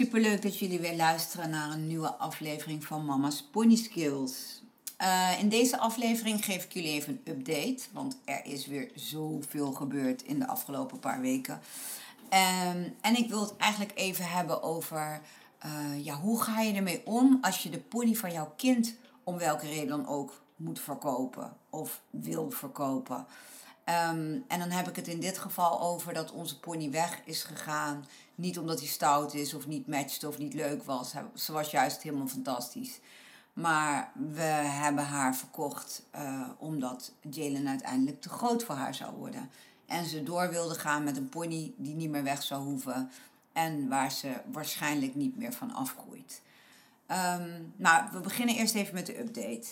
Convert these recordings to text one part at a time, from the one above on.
superleuk dat jullie weer luisteren naar een nieuwe aflevering van Mama's Pony Skills. Uh, in deze aflevering geef ik jullie even een update, want er is weer zoveel gebeurd in de afgelopen paar weken. Um, en ik wil het eigenlijk even hebben over uh, ja, hoe ga je ermee om als je de pony van jouw kind om welke reden dan ook moet verkopen of wil verkopen. Um, en dan heb ik het in dit geval over dat onze pony weg is gegaan. Niet omdat hij stout is of niet matchte of niet leuk was. Ze was juist helemaal fantastisch. Maar we hebben haar verkocht uh, omdat Jalen uiteindelijk te groot voor haar zou worden. En ze door wilde gaan met een pony die niet meer weg zou hoeven. En waar ze waarschijnlijk niet meer van afgroeit. Um, nou, we beginnen eerst even met de update.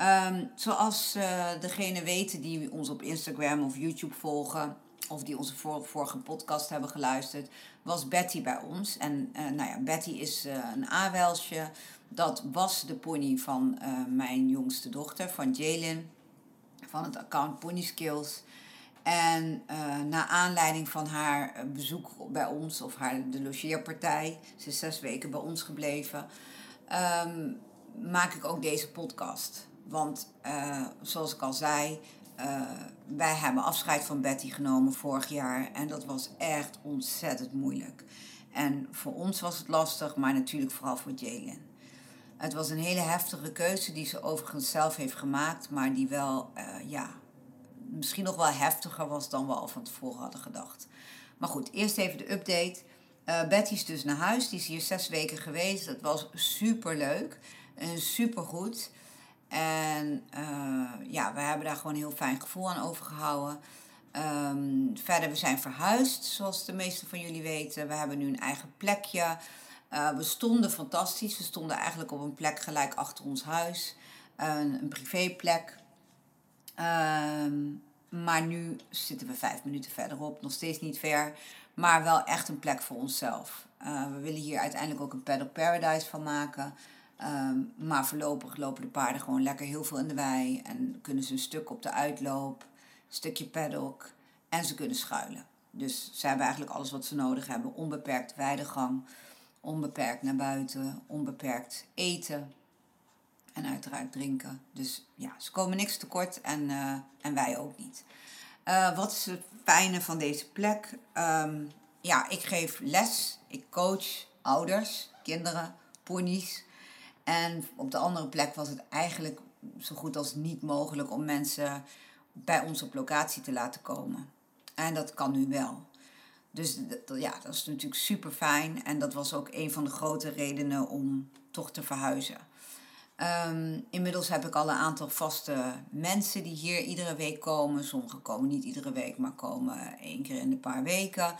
Um, zoals uh, degenen weten die ons op Instagram of YouTube volgen, of die onze vorige podcast hebben geluisterd, was Betty bij ons. En uh, nou ja, Betty is uh, een aanwelsje. Dat was de pony van mijn jongste dochter, van Jalen, van het account Pony Skills. En uh, naar aanleiding van haar eh, bezoek bij ons, of haar, de logeerpartij, ze is zes weken bij ons gebleven, um, maak ik ook deze podcast. Want uh, zoals ik al zei, uh, wij hebben afscheid van Betty genomen vorig jaar en dat was echt ontzettend moeilijk. En voor ons was het lastig, maar natuurlijk vooral voor Jalen. Het was een hele heftige keuze die ze overigens zelf heeft gemaakt, maar die wel, ja, misschien nog wel heftiger was dan we al van tevoren hadden gedacht. Maar goed, eerst even de update. Betty is dus naar huis. Die is hier zes weken geweest. Dat was super leuk en super goed. En uh, ja, we hebben daar gewoon een heel fijn gevoel aan overgehouden. Um, verder, we zijn verhuisd, zoals de meesten van jullie weten. We hebben nu een eigen plekje. Uh, we stonden fantastisch. We stonden eigenlijk op een plek gelijk achter ons huis. een, een privéplek. Um, maar nu zitten we vijf minuten verderop, nog steeds niet ver, maar wel echt een plek voor onszelf. Uh, we willen hier uiteindelijk ook een paddock paradise van maken. Um, maar voorlopig lopen de paarden gewoon lekker heel veel in de wei en kunnen ze een stuk op de uitloop, een stukje paddock en ze kunnen schuilen. Dus ze hebben eigenlijk alles wat ze nodig hebben: onbeperkt weidegang, onbeperkt naar buiten, onbeperkt eten, en uiteraard drinken. Dus ja, ze komen niks tekort en, uh, en wij ook niet. Uh, wat is het fijne van deze plek? Um, ja, ik geef les. Ik coach ouders, kinderen, ponies. En op de andere plek was het eigenlijk zo goed als niet mogelijk om mensen bij ons op locatie te laten komen. En dat kan nu wel. Dus ja, dat is natuurlijk super fijn. En dat was ook een van de grote redenen om toch te verhuizen. Um, inmiddels heb ik al een aantal vaste mensen die hier iedere week komen. Sommigen komen niet iedere week, maar komen één keer in de paar weken.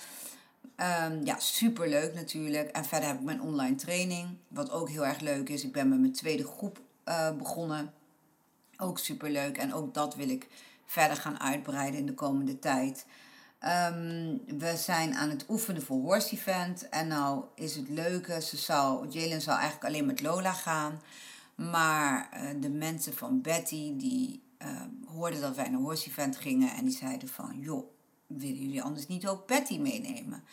Um, ja, super leuk natuurlijk. En verder heb ik mijn online training, wat ook heel erg leuk is. Ik ben met mijn tweede groep uh, begonnen. Ook super leuk. En ook dat wil ik verder gaan uitbreiden in de komende tijd. Um, we zijn aan het oefenen voor Horse Event. En nou is het leuke, ze zou, Jalen zou eigenlijk alleen met Lola gaan. Maar uh, de mensen van Betty, die uh, hoorden dat wij naar Horse Event gingen en die zeiden van, joh, willen jullie anders niet ook Betty meenemen?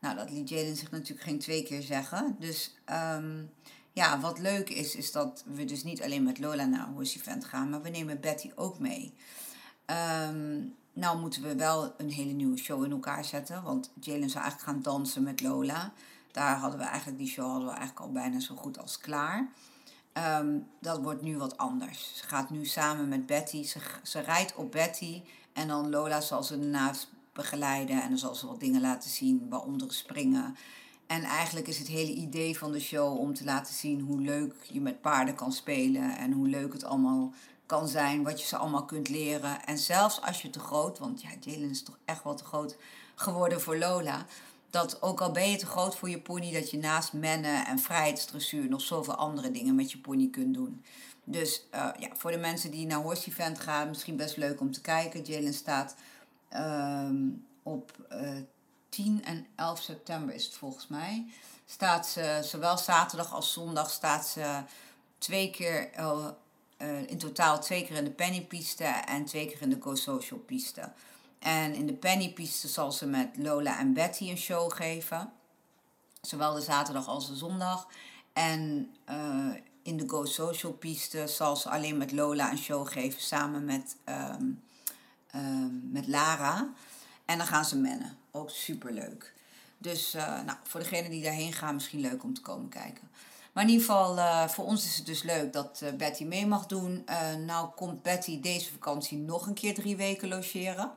Nou, dat liet Jalen zich natuurlijk geen twee keer zeggen. Dus um, ja, wat leuk is, is dat we dus niet alleen met Lola naar Horse Event gaan, maar we nemen Betty ook mee. Um, nou moeten we wel een hele nieuwe show in elkaar zetten, want Jalen zou eigenlijk gaan dansen met Lola. Daar hadden we eigenlijk, die show hadden we eigenlijk al bijna zo goed als klaar. Um, dat wordt nu wat anders. Ze gaat nu samen met Betty. Ze, ze rijdt op Betty. En dan Lola zal ze ernaast begeleiden. En dan zal ze wat dingen laten zien, waaronder springen. En eigenlijk is het hele idee van de show om te laten zien hoe leuk je met paarden kan spelen en hoe leuk het allemaal kan zijn, wat je ze allemaal kunt leren. En zelfs als je te groot, want ja, Jalen is toch echt wel te groot geworden voor Lola. Dat ook al ben je te groot voor je pony, dat je naast mennen en vrijheidsdressuur nog zoveel andere dingen met je pony kunt doen. Dus uh, ja, voor de mensen die naar Horse Event gaan, misschien best leuk om te kijken. Jalen staat um, op uh, 10 en 11 september is het volgens mij. Staat ze, zowel zaterdag als zondag, staat ze twee keer, uh, in totaal twee keer in de pennypiste en twee keer in de Go-Social piste. En in de pennypiste zal ze met Lola en Betty een show geven. Zowel de zaterdag als de zondag. En uh, in de Go Social piste zal ze alleen met Lola een show geven samen met, um, um, met Lara. En dan gaan ze mennen. Ook super leuk. Dus uh, nou, voor degenen die daarheen gaan, misschien leuk om te komen kijken. Maar in ieder geval, uh, voor ons is het dus leuk dat uh, Betty mee mag doen. nou komt Betty deze vakantie nog een keer drie weken logeren.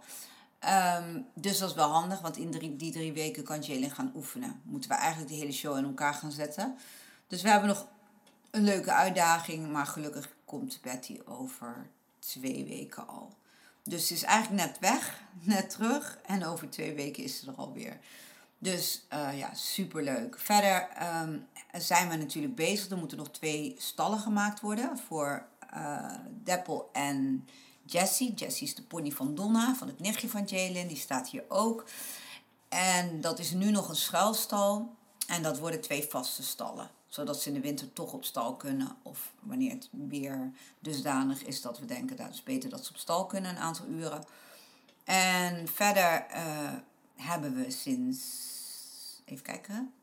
Um, dus dat is wel handig, want in die drie weken kan Jalen gaan oefenen. Moeten we eigenlijk de hele show in elkaar gaan zetten. Dus we hebben nog een leuke uitdaging, maar gelukkig komt Betty over twee weken al. Dus ze is eigenlijk net weg, net terug en over twee weken is ze er alweer. Dus uh, ja, superleuk. Verder um, zijn we natuurlijk bezig. Er moeten nog twee stallen gemaakt worden voor uh, Deppel en Jessie. Jessie is de pony van Donna, van het nichtje van Jalen. Die staat hier ook. En dat is nu nog een schuilstal. En dat worden twee vaste stallen zodat ze in de winter toch op stal kunnen. Of wanneer het weer dusdanig is dat we denken dat het is beter dat ze op stal kunnen een aantal uren. En verder uh, hebben we sinds, even kijken,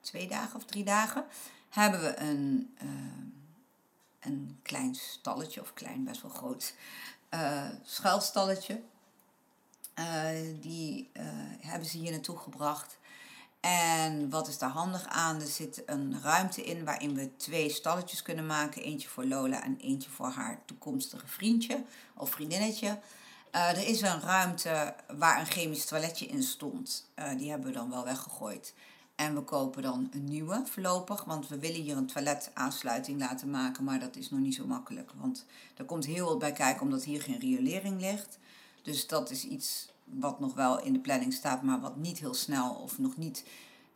twee dagen of drie dagen, hebben we een, uh, een klein stalletje, of klein, best wel groot, uh, schuilstalletje. die hebben ze hier naartoe gebracht. En wat is daar handig aan? Er zit een ruimte in waarin we twee stalletjes kunnen maken. Eentje voor Lola en eentje voor haar toekomstige vriendje of vriendinnetje. Uh, er is een ruimte waar een chemisch toiletje in stond. Uh, die hebben we dan wel weggegooid. En we kopen dan een nieuwe voorlopig. Want we willen hier een toiletaansluiting laten maken. Maar dat is nog niet zo makkelijk. Want er komt heel wat bij kijken omdat hier geen riolering ligt. Dus dat is iets wat nog wel in de planning staat, maar wat niet heel snel of nog niet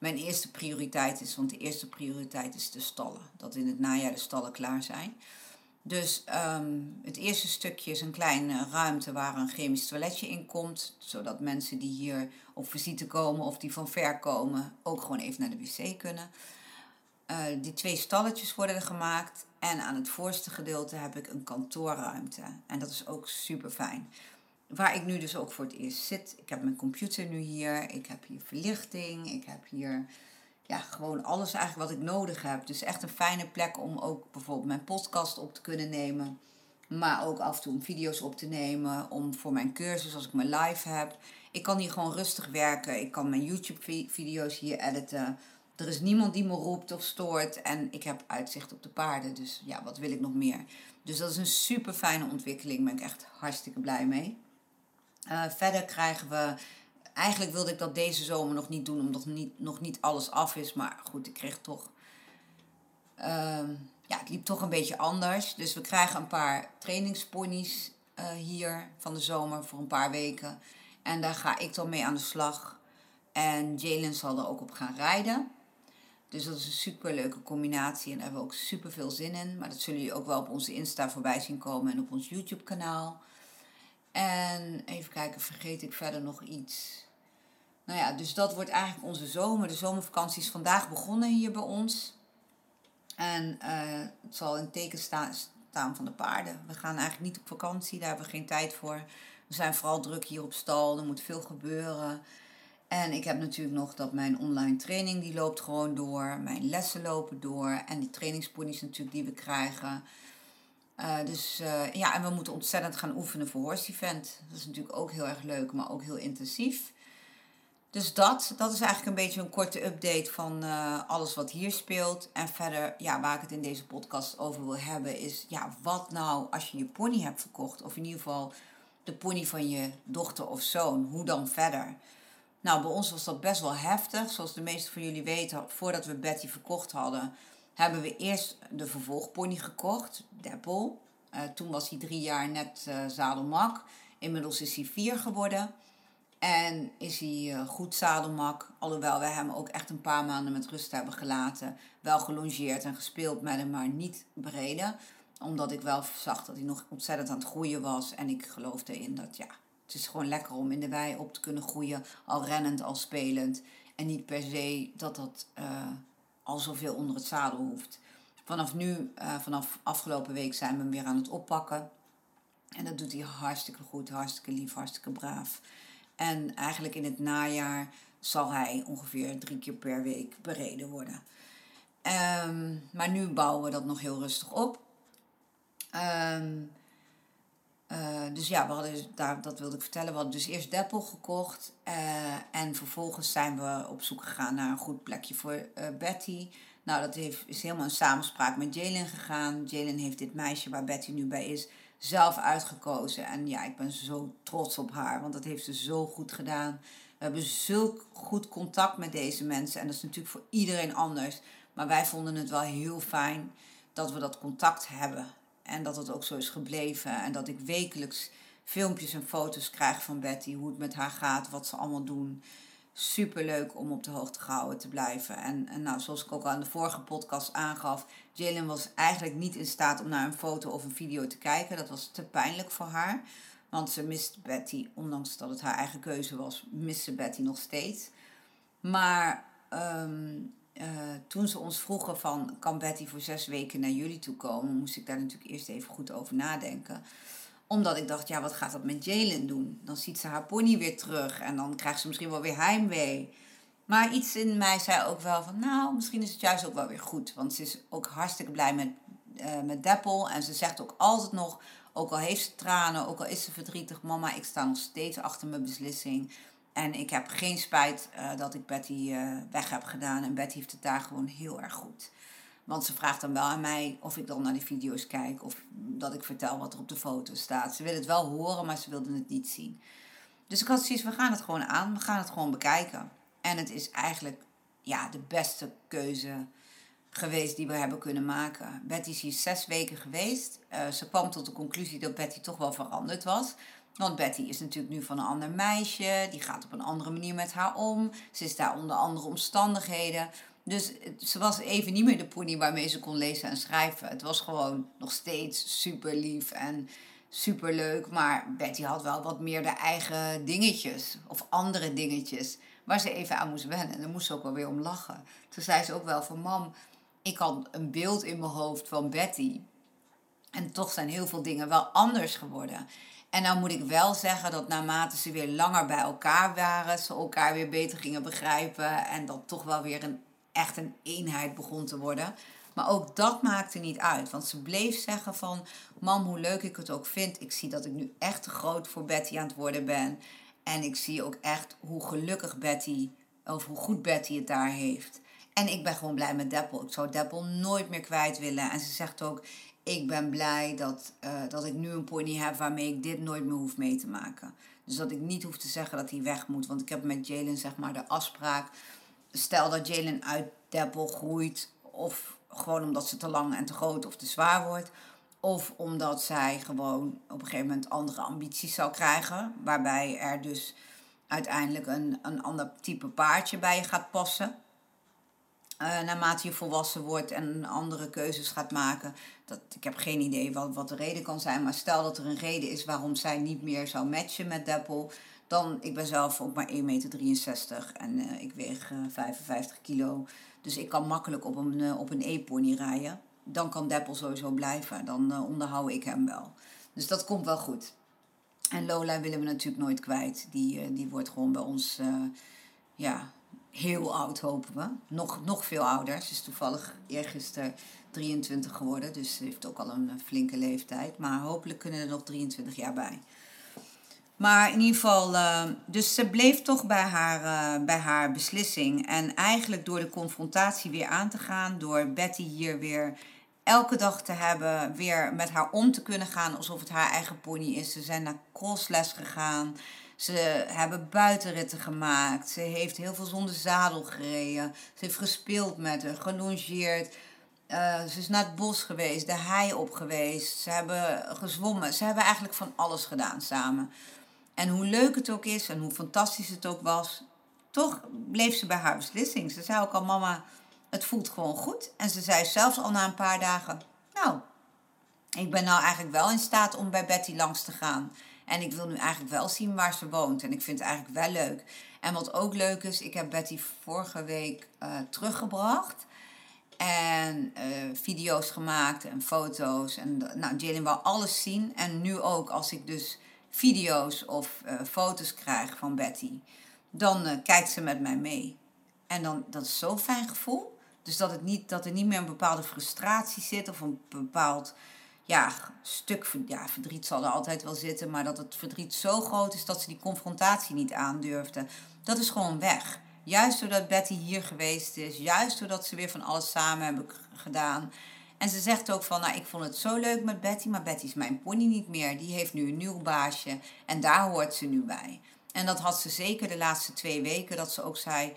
mijn eerste prioriteit is. Want de eerste prioriteit is de stallen. Dat in het najaar de stallen klaar zijn. Dus um, het eerste stukje is een kleine ruimte waar een chemisch toiletje in komt. Zodat mensen die hier op visite komen of die van ver komen ook gewoon even naar de wc kunnen. Uh, die twee stalletjes worden er gemaakt. En aan het voorste gedeelte heb ik een kantoorruimte. En dat is ook super fijn waar ik nu dus ook voor het eerst zit. Ik heb mijn computer nu hier. Ik heb hier verlichting. Ik heb hier ja, gewoon alles eigenlijk wat ik nodig heb. Dus echt een fijne plek om ook bijvoorbeeld mijn podcast op te kunnen nemen. Maar ook af en toe om video's op te nemen. Om voor mijn cursus, als ik mijn live heb. Ik kan hier gewoon rustig werken. Ik kan mijn YouTube-video's hier editen. Er is niemand die me roept of stoort. En ik heb uitzicht op de paarden. Dus ja, wat wil ik nog meer? Dus dat is een super fijne ontwikkeling. Daar ben ik echt hartstikke blij mee. Uh, verder krijgen we. Eigenlijk wilde ik dat deze zomer nog niet doen, omdat niet, nog niet alles af is. Maar goed, ik kreeg toch. Uh, ja, het liep toch een beetje anders. Dus we krijgen een paar trainingsponies uh, hier van de zomer voor een paar weken. En daar ga ik dan mee aan de slag. En Jalen zal er ook op gaan rijden. Dus dat is een super leuke combinatie en daar hebben we ook super veel zin in. Maar dat zullen jullie ook wel op onze Insta voorbij zien komen en op ons YouTube kanaal. En even kijken, vergeet ik verder nog iets? Nou ja, dus dat wordt eigenlijk onze zomer. De zomervakantie is vandaag begonnen hier bij ons. En uh, het zal in teken staan, staan van de paarden. We gaan eigenlijk niet op vakantie, daar hebben we geen tijd voor. We zijn vooral druk hier op stal, er moet veel gebeuren. En ik heb natuurlijk nog dat mijn online training, die loopt gewoon door. Mijn lessen lopen door. En die trainingsponies natuurlijk die we krijgen. Uh, dus uh, ja, en we moeten ontzettend gaan oefenen voor Horse Event. Dat is natuurlijk ook heel erg leuk, maar ook heel intensief. Dus dat, dat is eigenlijk een beetje een korte update van uh, alles wat hier speelt. En verder, ja, waar ik het in deze podcast over wil hebben, is ja, wat nou als je je pony hebt verkocht, of in ieder geval de pony van je dochter of zoon, hoe dan verder? Nou, bij ons was dat best wel heftig. Zoals de meesten van jullie weten, voordat we Betty verkocht hadden, hebben we eerst de vervolgpony gekocht, Deppel. Uh, toen was hij drie jaar net uh, zadelmak. Inmiddels is hij vier geworden. En is hij uh, goed zadelmak. Alhoewel we hem ook echt een paar maanden met rust hebben gelaten. Wel gelongeerd en gespeeld met hem, maar niet bereden. Omdat ik wel zag dat hij nog ontzettend aan het groeien was. En ik geloofde in dat ja, het is gewoon lekker om in de wei op te kunnen groeien. Al rennend, al spelend. En niet per se dat dat al zoveel onder het zadel hoeft. Vanaf nu, uh, vanaf afgelopen week, zijn we hem weer aan het oppakken. En dat doet hij hartstikke goed, hartstikke lief, hartstikke braaf. En eigenlijk in het najaar zal hij ongeveer drie keer per week bereden worden. Um, maar nu bouwen we dat nog heel rustig op. Um, uh, dus ja, we hadden, daar, dat wilde ik vertellen. We hadden dus eerst Deppel gekocht. Uh, en vervolgens zijn we op zoek gegaan naar een goed plekje voor uh, Betty. Nou, dat heeft, is helemaal een samenspraak met Jalen gegaan. Jalen heeft dit meisje waar Betty nu bij is zelf uitgekozen. En ja, ik ben zo trots op haar, want dat heeft ze zo goed gedaan. We hebben zulk goed contact met deze mensen. En dat is natuurlijk voor iedereen anders. Maar wij vonden het wel heel fijn dat we dat contact hebben. En dat het ook zo is gebleven. En dat ik wekelijks filmpjes en foto's krijg van Betty. Hoe het met haar gaat, wat ze allemaal doen super leuk om op de hoogte gehouden te blijven. En, en nou, zoals ik ook al in de vorige podcast aangaf, Jalen was eigenlijk niet in staat om naar een foto of een video te kijken. Dat was te pijnlijk voor haar. Want ze mist Betty, ondanks dat het haar eigen keuze was, mist ze Betty nog steeds. Maar ehm, eh, toen ze ons vroegen van, kan Betty voor zes weken naar jullie toe komen, moest ik daar natuurlijk eerst even goed over nadenken omdat ik dacht, ja, wat gaat dat met Jalen doen? Dan ziet ze haar pony weer terug en dan krijgt ze misschien wel weer heimwee. Maar iets in mij zei ook wel van, nou, misschien is het juist ook wel weer goed. Want ze is ook hartstikke blij met, uh, met Deppel. En ze zegt ook altijd nog, ook al heeft ze tranen, ook al is ze verdrietig, mama, ik sta nog steeds achter mijn beslissing. En ik heb geen spijt uh, dat ik Betty uh, weg heb gedaan. En Betty heeft het daar gewoon heel erg goed. Want ze vraagt dan wel aan mij of ik dan naar die video's kijk of dat ik vertel wat er op de foto staat. Ze wil het wel horen, maar ze wilde het niet zien. Dus ik had zoiets, we gaan het gewoon aan, we gaan het gewoon bekijken. En het is eigenlijk ja, de beste keuze geweest die we hebben kunnen maken. Betty is hier zes weken geweest. Uh, ze kwam tot de conclusie dat Betty toch wel veranderd was. Want Betty is natuurlijk nu van een ander meisje. Die gaat op een andere manier met haar om. Ze is daar onder andere omstandigheden. Dus ze was even niet meer de pony waarmee ze kon lezen en schrijven. Het was gewoon nog steeds super lief en super leuk. Maar Betty had wel wat meer de eigen dingetjes of andere dingetjes waar ze even aan moest wennen. En daar moest ze ook wel weer om lachen. Toen zei ze ook wel van mam, ik had een beeld in mijn hoofd van Betty. En toch zijn heel veel dingen wel anders geworden. En nou moet ik wel zeggen dat naarmate ze weer langer bij elkaar waren, ze elkaar weer beter gingen begrijpen en dat toch wel weer een echt een eenheid begon te worden. Maar ook dat maakte niet uit. Want ze bleef zeggen van... Mam, hoe leuk ik het ook vind. Ik zie dat ik nu echt te groot voor Betty aan het worden ben. En ik zie ook echt hoe gelukkig Betty... Of hoe goed Betty het daar heeft. En ik ben gewoon blij met Deppel. Ik zou Deppel nooit meer kwijt willen. En ze zegt ook... Ik ben blij dat, uh, dat ik nu een pony heb waarmee ik dit nooit meer hoef mee te maken. Dus dat ik niet hoef te zeggen dat hij weg moet. Want ik heb met Jalen zeg maar de afspraak stel dat Jalen uit Deppel groeit, of gewoon omdat ze te lang en te groot of te zwaar wordt, of omdat zij gewoon op een gegeven moment andere ambities zou krijgen, waarbij er dus uiteindelijk een, een ander type paardje bij je gaat passen. Uh, naarmate je volwassen wordt en andere keuzes gaat maken. Ik heb geen idee wat, wat de reden kan zijn. Maar stel dat er een reden is waarom zij niet meer zou matchen met Deppel. Dan, ik ben zelf ook maar 1,63 meter en uh, ik weeg uh, eh, 55 kilo. Dus ik kan makkelijk op een, uh, op een e-pony rijden. Dan kan Deppel sowieso blijven. Dan onderhoud ik hem wel. Dus dat komt wel goed. En Lola willen we natuurlijk nooit kwijt. Die, die wordt gewoon bij ons ja, heel oud, hopen we. Nog, nog veel ouder. Ze is toevallig eergisteren 23 geworden. Dus heeft ook al een flinke leeftijd. Maar hopelijk kunnen er nog 23 jaar bij. Maar in ieder geval, uh, dus ze bleef toch bij haar, uh, bij haar beslissing. En eigenlijk door de confrontatie weer aan te gaan, door Betty hier weer elke dag te hebben, weer met haar om te kunnen gaan alsof het haar eigen pony is. Ze zijn naar crossles gegaan. Ze hebben buitenritten gemaakt. Ze heeft heel veel zonder zadel gereden. Ze heeft gespeeld met haar, gelongeerd. Uh, ze is naar het bos geweest, de hei op geweest. Ze hebben gezwommen. Ze hebben eigenlijk van alles gedaan samen. En hoe leuk het ook is en hoe fantastisch het ook was, toch bleef ze bij haar beslissing. Ze zei ook al, mama, het voelt gewoon goed. En ze zei zelfs al na een paar dagen, nou, ik ben nou eigenlijk wel in staat om bij Betty langs te gaan. En ik wil nu eigenlijk wel zien waar ze woont. En ik vind het eigenlijk wel leuk. En wat ook leuk is, ik heb Betty vorige week uh, teruggebracht. En uh, video's gemaakt en foto's. En nou, Jalen wil alles zien. En nu ook als ik dus video's of uh, foto's krijg van Betty, dan uh, kijkt ze met mij mee. En dan, dat is zo'n fijn gevoel. Dus dat, het niet, dat er niet meer een bepaalde frustratie zit of een bepaald ja, stuk ja, verdriet zal er altijd wel zitten, maar dat het verdriet zo groot is dat ze die confrontatie niet aandurfde. Dat is gewoon weg. Juist doordat Betty hier geweest is, juist doordat ze weer van alles samen hebben gedaan. En ze zegt ook van, nou ik vond het zo leuk met Betty, maar Betty is mijn pony niet meer. Die heeft nu een nieuw baasje en daar hoort ze nu bij. En dat had ze zeker de laatste twee weken, dat ze ook zei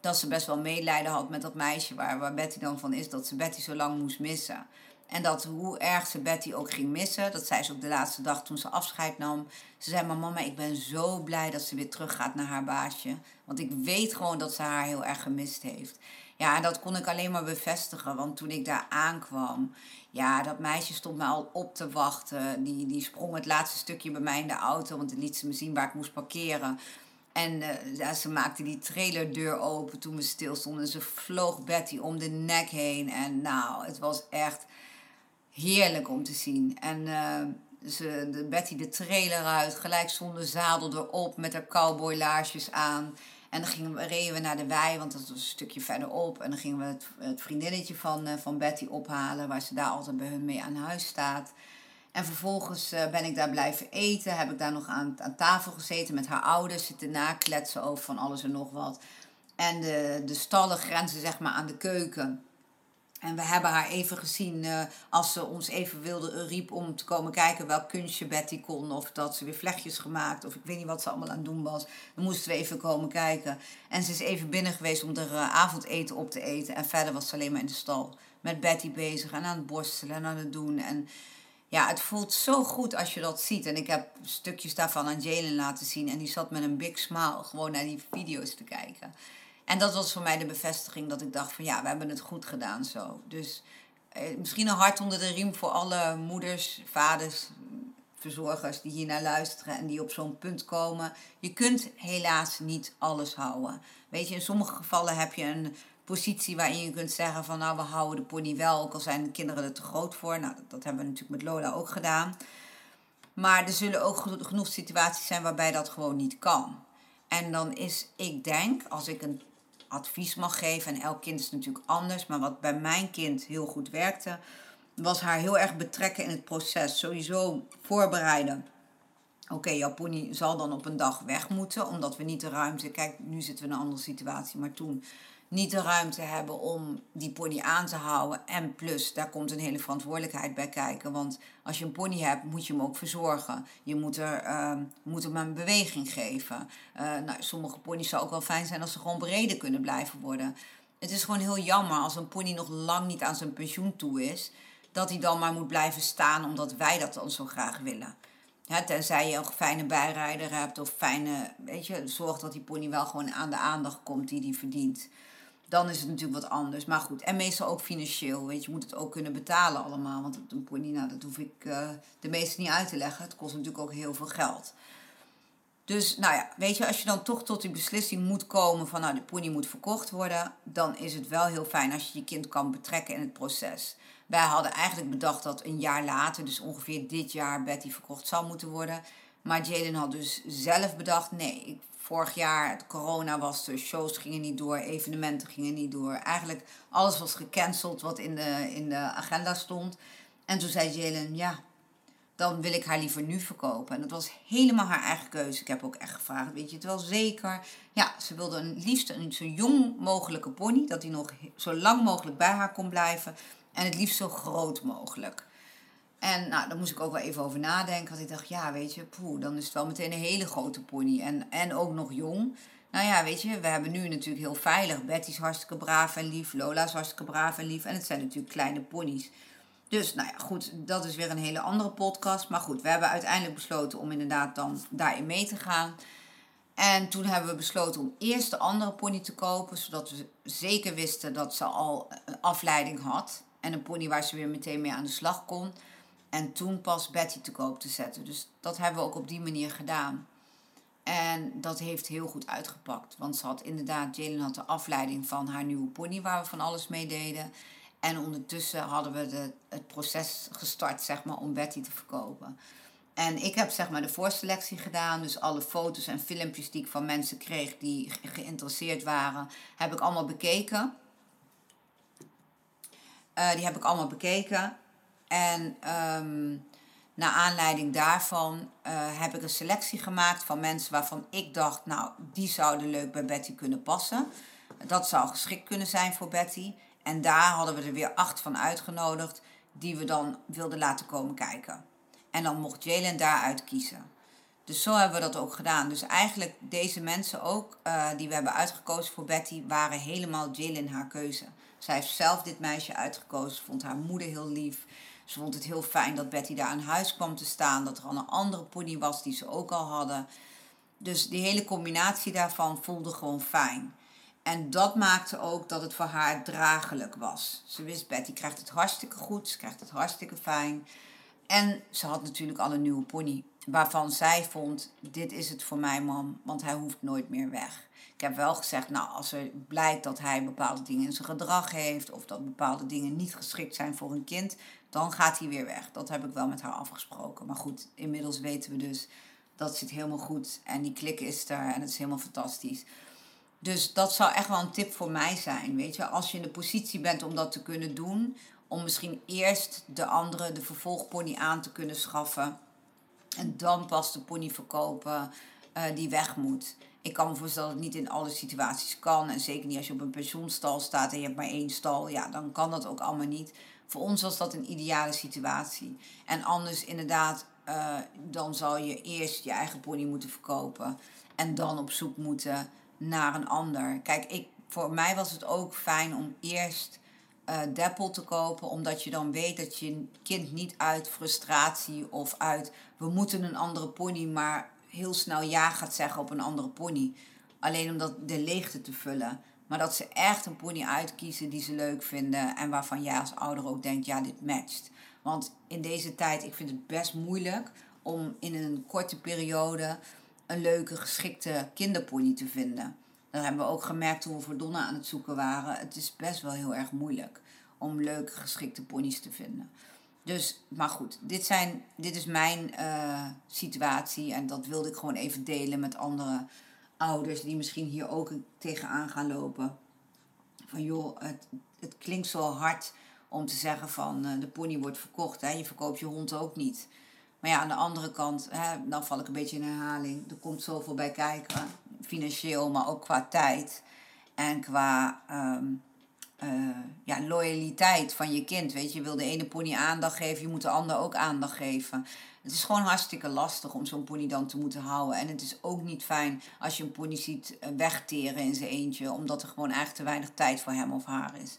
dat ze best wel medelijden had met dat meisje waar, waar Betty dan van is, dat ze Betty zo lang moest missen. En dat hoe erg ze Betty ook ging missen, dat zei ze ook de laatste dag toen ze afscheid nam. Ze zei, maar mama, ik ben zo blij dat ze weer teruggaat naar haar baasje. Want ik weet gewoon dat ze haar heel erg gemist heeft. Ja, en dat kon ik alleen maar bevestigen. Want toen ik daar aankwam, ja, dat meisje stond me al op te wachten. Die, die sprong het laatste stukje bij mij in de auto, want dan liet ze me zien waar ik moest parkeren. En ja, ze maakte die trailerdeur open toen we stilstonden. En ze vloog Betty om de nek heen. En nou, het was echt heerlijk om te zien. En uh, ze, de Betty de trailer uit, gelijk zonder zadel erop, met haar cowboylaarsjes aan. En dan gingen we, reden we naar de wei, want dat was een stukje verderop. En dan gingen we het, vriendinnetje van, uh, van Betty ophalen, waar ze daar altijd bij hun mee aan huis staat. En vervolgens uh, ben ik daar blijven eten. Heb ik daar nog aan, aan tafel gezeten met haar ouders. Zitten nakletsen over van alles en nog wat. En de, de stallen grenzen zeg maar aan de keuken. En we hebben haar even gezien uh, als ze ons even wilde, uh, riep om te komen kijken welk kunstje Betty kon. Of dat ze weer vlechtjes gemaakt. Of ik weet niet wat ze allemaal aan het doen was. Dan moesten we even komen kijken. En ze is even binnen geweest om er uh, avondeten op te eten. En verder was ze alleen maar in de stal met Betty bezig. En aan het borstelen en aan het doen. En ja, het voelt zo goed als je dat ziet. En ik heb stukjes daarvan aan Jalen laten zien. En die zat met een big smile gewoon naar die video's te kijken. En dat was voor mij de bevestiging dat ik dacht van ja, we hebben het goed gedaan zo. Dus eh, misschien een hart onder de riem voor alle moeders, vaders, verzorgers die hier naar luisteren en die op zo'n punt komen. Je kunt helaas niet alles houden. Weet je, in sommige gevallen heb je een positie waarin je kunt zeggen van nou we houden de pony wel, ook al zijn de kinderen er te groot voor. Nou, dat, dat hebben we natuurlijk met Lola ook gedaan. Maar er zullen ook genoeg situaties zijn waarbij dat gewoon niet kan. En dan is, ik denk, als ik een advies mag geven. En elk kind is natuurlijk anders. Maar wat bij mijn kind heel goed werkte, was haar heel erg betrekken in het proces. Sowieso voorbereiden. Oké, jouw pony zal dan op een dag weg moeten, omdat we niet de ruimte. Kijk, nu zitten we in een andere situatie, maar toen niet de ruimte hebben om die pony aan te houden. En plus, daar komt een hele verantwoordelijkheid bij kijken. Want als je een pony hebt, moet je hem ook verzorgen. Je moet, er, uh, moet hem een beweging geven. Uh, nou, sommige ponies zou ook wel fijn zijn als ze gewoon bereden kunnen blijven worden. Het is gewoon heel jammer als een pony nog lang niet aan zijn pensioen toe is. Dat hij dan maar moet blijven staan omdat wij dat dan zo graag willen. Tenzij je een fijne bijrijder hebt of fijne, weet je, zorg dat die pony wel gewoon aan de aandacht komt die hij verdient dan is het natuurlijk wat anders. Maar goed, en meestal ook financieel. Weet je, moet het ook kunnen betalen allemaal. Want een pony, nou, dat hoef ik uh, de meeste niet uit te leggen. Het kost natuurlijk ook heel veel geld. Dus nou ja, weet je, als je dan toch tot die beslissing moet komen van nou, de pony moet verkocht worden, dan is het wel heel fijn als je je kind kan betrekken in het proces. Wij hadden eigenlijk bedacht dat een jaar later, dus ongeveer dit jaar, Betty verkocht zou moeten worden. Maar Jaden had dus zelf bedacht, nee, ik vorig jaar, het corona was de shows gingen niet door, evenementen gingen niet door. Eigenlijk alles was gecanceld wat in de, in de agenda stond. En toen zei Jalen, ja, dan wil ik haar liever nu verkopen. En dat was helemaal haar eigen keuze. Ik heb ook echt gevraagd, weet je het wel zeker? Ja, ze wilde een, liefst een zo jong mogelijke pony, dat hij nog zo lang mogelijk bij haar kon blijven. En het liefst zo groot mogelijk. En nou, daar moest ik ook wel even over nadenken. Want ik dacht, ja, weet je, poeh, dan is het wel meteen een hele grote pony. En, en ook nog jong. Nou ja, weet je, we hebben nu natuurlijk heel veilig. Betty is hartstikke braaf en lief. Lola is hartstikke braaf en lief. En het zijn natuurlijk kleine ponies. Dus nou ja, goed, dat is weer een hele andere podcast. Maar goed, we hebben uiteindelijk besloten om inderdaad dan daarin mee te gaan. En toen hebben we besloten om eerst de andere pony te kopen, zodat we zeker wisten dat ze al een afleiding had. En een pony waar ze weer meteen mee aan de slag kon. En toen pas Betty te koop te zetten. Dus dat hebben we ook op die manier gedaan. En dat heeft heel goed uitgepakt. Want ze had inderdaad, Jalen had de afleiding van haar nieuwe pony waar we van alles mee deden. En ondertussen hadden we de, het proces gestart, zeg maar, om Betty te verkopen. En ik heb zeg maar de voorselectie gedaan. Dus alle foto's en filmpjes die ik van mensen kreeg die geïnteresseerd waren, heb ik allemaal bekeken. Uh, die heb ik allemaal bekeken. En um, naar aanleiding daarvan uh, heb ik een selectie gemaakt van mensen waarvan ik dacht, nou, die zouden leuk bij Betty kunnen passen. Dat zou geschikt kunnen zijn voor Betty. En daar hadden we er weer acht van uitgenodigd, die we dan wilden laten komen kijken. En dan mocht Jalen daaruit kiezen. Dus zo hebben we dat ook gedaan. Dus eigenlijk deze mensen ook, uh, die we hebben uitgekozen voor Betty, waren helemaal Jalen haar keuze. Zij heeft zelf dit meisje uitgekozen, vond haar moeder heel lief. Ze vond het heel fijn dat Betty daar aan huis kwam te staan. Dat er al een andere pony was die ze ook al hadden. Dus die hele combinatie daarvan voelde gewoon fijn. En dat maakte ook dat het voor haar draaglijk was. Ze wist, Betty krijgt het hartstikke goed, ze krijgt het hartstikke fijn. En ze had natuurlijk al een nieuwe pony. Waarvan zij vond, dit is het voor mij mam, want hij hoeft nooit meer weg. Heb wel gezegd, nou als er blijkt dat hij bepaalde dingen in zijn gedrag heeft... of dat bepaalde dingen niet geschikt zijn voor een kind dan gaat hij weer weg. Dat heb ik wel met haar afgesproken. Maar goed, inmiddels weten we dus dat zit helemaal goed en die klik is er en het is helemaal fantastisch. Dus dat zou echt wel een tip voor mij zijn, weet je. Als je in de positie bent om dat te kunnen doen, om misschien eerst de andere, de vervolgpony aan te kunnen schaffen en dan pas de pony verkopen uh, die weg moet. Ik kan me voorstellen dat het niet in alle situaties kan. En zeker niet als je op een pensioenstal staat en je hebt maar één stal. Ja, dan kan dat ook allemaal niet. Voor ons was dat een ideale situatie. En anders inderdaad, uh, dan zal je eerst je eigen pony moeten verkopen. En dan op zoek moeten naar een ander. Kijk, ik, voor mij was het ook fijn om eerst uh, Deppel te kopen. Omdat je dan weet dat je kind niet uit frustratie of uit... we moeten een andere pony, maar heel snel ja gaat zeggen op een andere pony. Alleen om dat de leegte te vullen. Maar dat ze echt een pony uitkiezen die ze leuk vinden en waarvan jij als ouder ook denkt, ja, dit matcht. Want in deze tijd, ik vind het best moeilijk om in een korte periode een leuke, geschikte kinderpony te vinden. Dat hebben we ook gemerkt toen we voor Donna aan het zoeken waren. Het is best wel heel erg moeilijk om leuke, geschikte ponies te vinden. Dus, maar goed, dit, zijn, dit is mijn uh, situatie en dat wilde ik gewoon even delen met andere ouders die misschien hier ook tegenaan gaan lopen. Van joh, het, het klinkt zo hard om te zeggen van uh, de pony wordt verkocht. Hè? Je verkoopt je hond ook niet. Maar ja, aan de andere kant, hè, dan val ik een beetje in herhaling. Er komt zoveel bij kijken. Financieel, maar ook qua tijd. En qua um, uh, ja, loyaliteit van je kind. Weet je, je wil de ene pony aandacht geven, je moet de ander ook aandacht geven. Het is gewoon hartstikke lastig om zo'n pony dan te moeten houden. En het is ook niet fijn als je een pony ziet eh, wegteren in zijn eentje, omdat er gewoon eigenlijk te weinig tijd voor hem of haar is.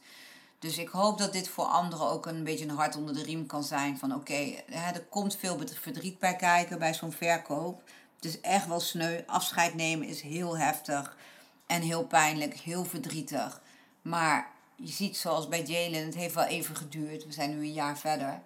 Dus ik hoop dat dit voor anderen ook een beetje een hart onder de riem kan zijn. Van oké, er komt veel verdriet bij kijken bij zo'n verkoop. Het is echt wel sneu. Afscheid nemen is heel heftig en heel pijnlijk, heel verdrietig. Maar je ziet zoals bij Jalen, het heeft wel even geduurd. We zijn nu een jaar verder.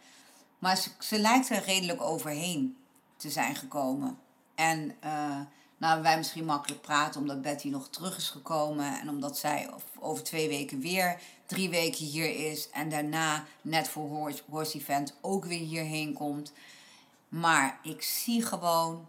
Maar ze, lijkt er redelijk overheen te zijn gekomen. En uh, nou, wij misschien makkelijk praten omdat Betty nog terug is gekomen. En omdat zij over twee weken weer drie weken hier is. En daarna net voor Horse, Horse Event ook weer hierheen komt. Maar ik zie gewoon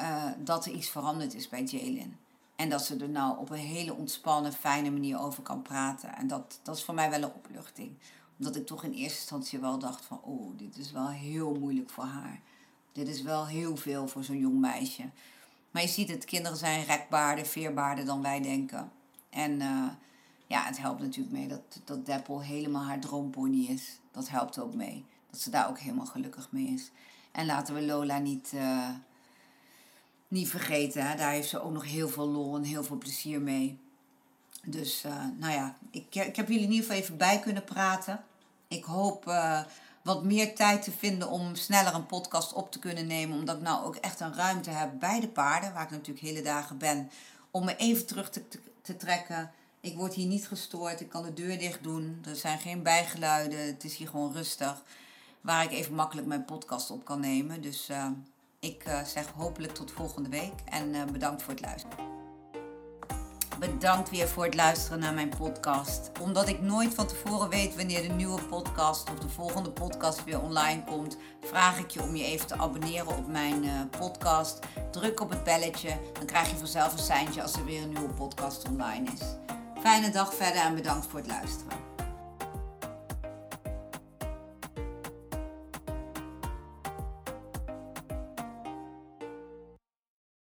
uh, dat er iets veranderd is bij Jalen. En dat ze er nou op een hele ontspannen, fijne manier over kan praten. En dat, dat is voor mij wel een opluchting. Omdat ik toch in eerste instantie wel dacht van, oh, dit is wel heel moeilijk voor haar. Dit is wel heel veel voor zo'n jong meisje. Maar je ziet het, kinderen zijn rekbaarder, veerbaarder dan wij denken. En uh, ja, het helpt natuurlijk mee dat, dat Deppel helemaal haar droompony is. Dat helpt ook mee. dat ze daar ook helemaal gelukkig mee is. En laten we Lola niet, eh, niet vergeten. Hè? Daar heeft ze ook nog heel veel lol en heel veel plezier mee. Dus uh, nou ja, ik, ik heb jullie in ieder geval even bij kunnen praten. Ik hoop uh, wat meer tijd te vinden om sneller een podcast op te kunnen nemen. Omdat ik nou ook echt een ruimte heb bij de paarden, waar ik natuurlijk hele dagen ben. Om me even terug te, te, te trekken. Ik word hier niet gestoord, ik kan de deur dicht doen. Er zijn geen bijgeluiden, het is hier gewoon rustig. Waar ik even makkelijk mijn podcast op kan nemen. Dus uh, ik uh, zeg hopelijk tot volgende week en uh, bedankt voor het luisteren. Bedankt weer voor het luisteren naar mijn podcast. Omdat ik nooit van tevoren weet wanneer de nieuwe podcast of de volgende podcast weer online komt, vraag ik je om je even te abonneren op mijn uh, podcast. Druk op het belletje, dan krijg je vanzelf een seintje als er weer een nieuwe podcast online is. Fijne dag verder en bedankt voor het luisteren.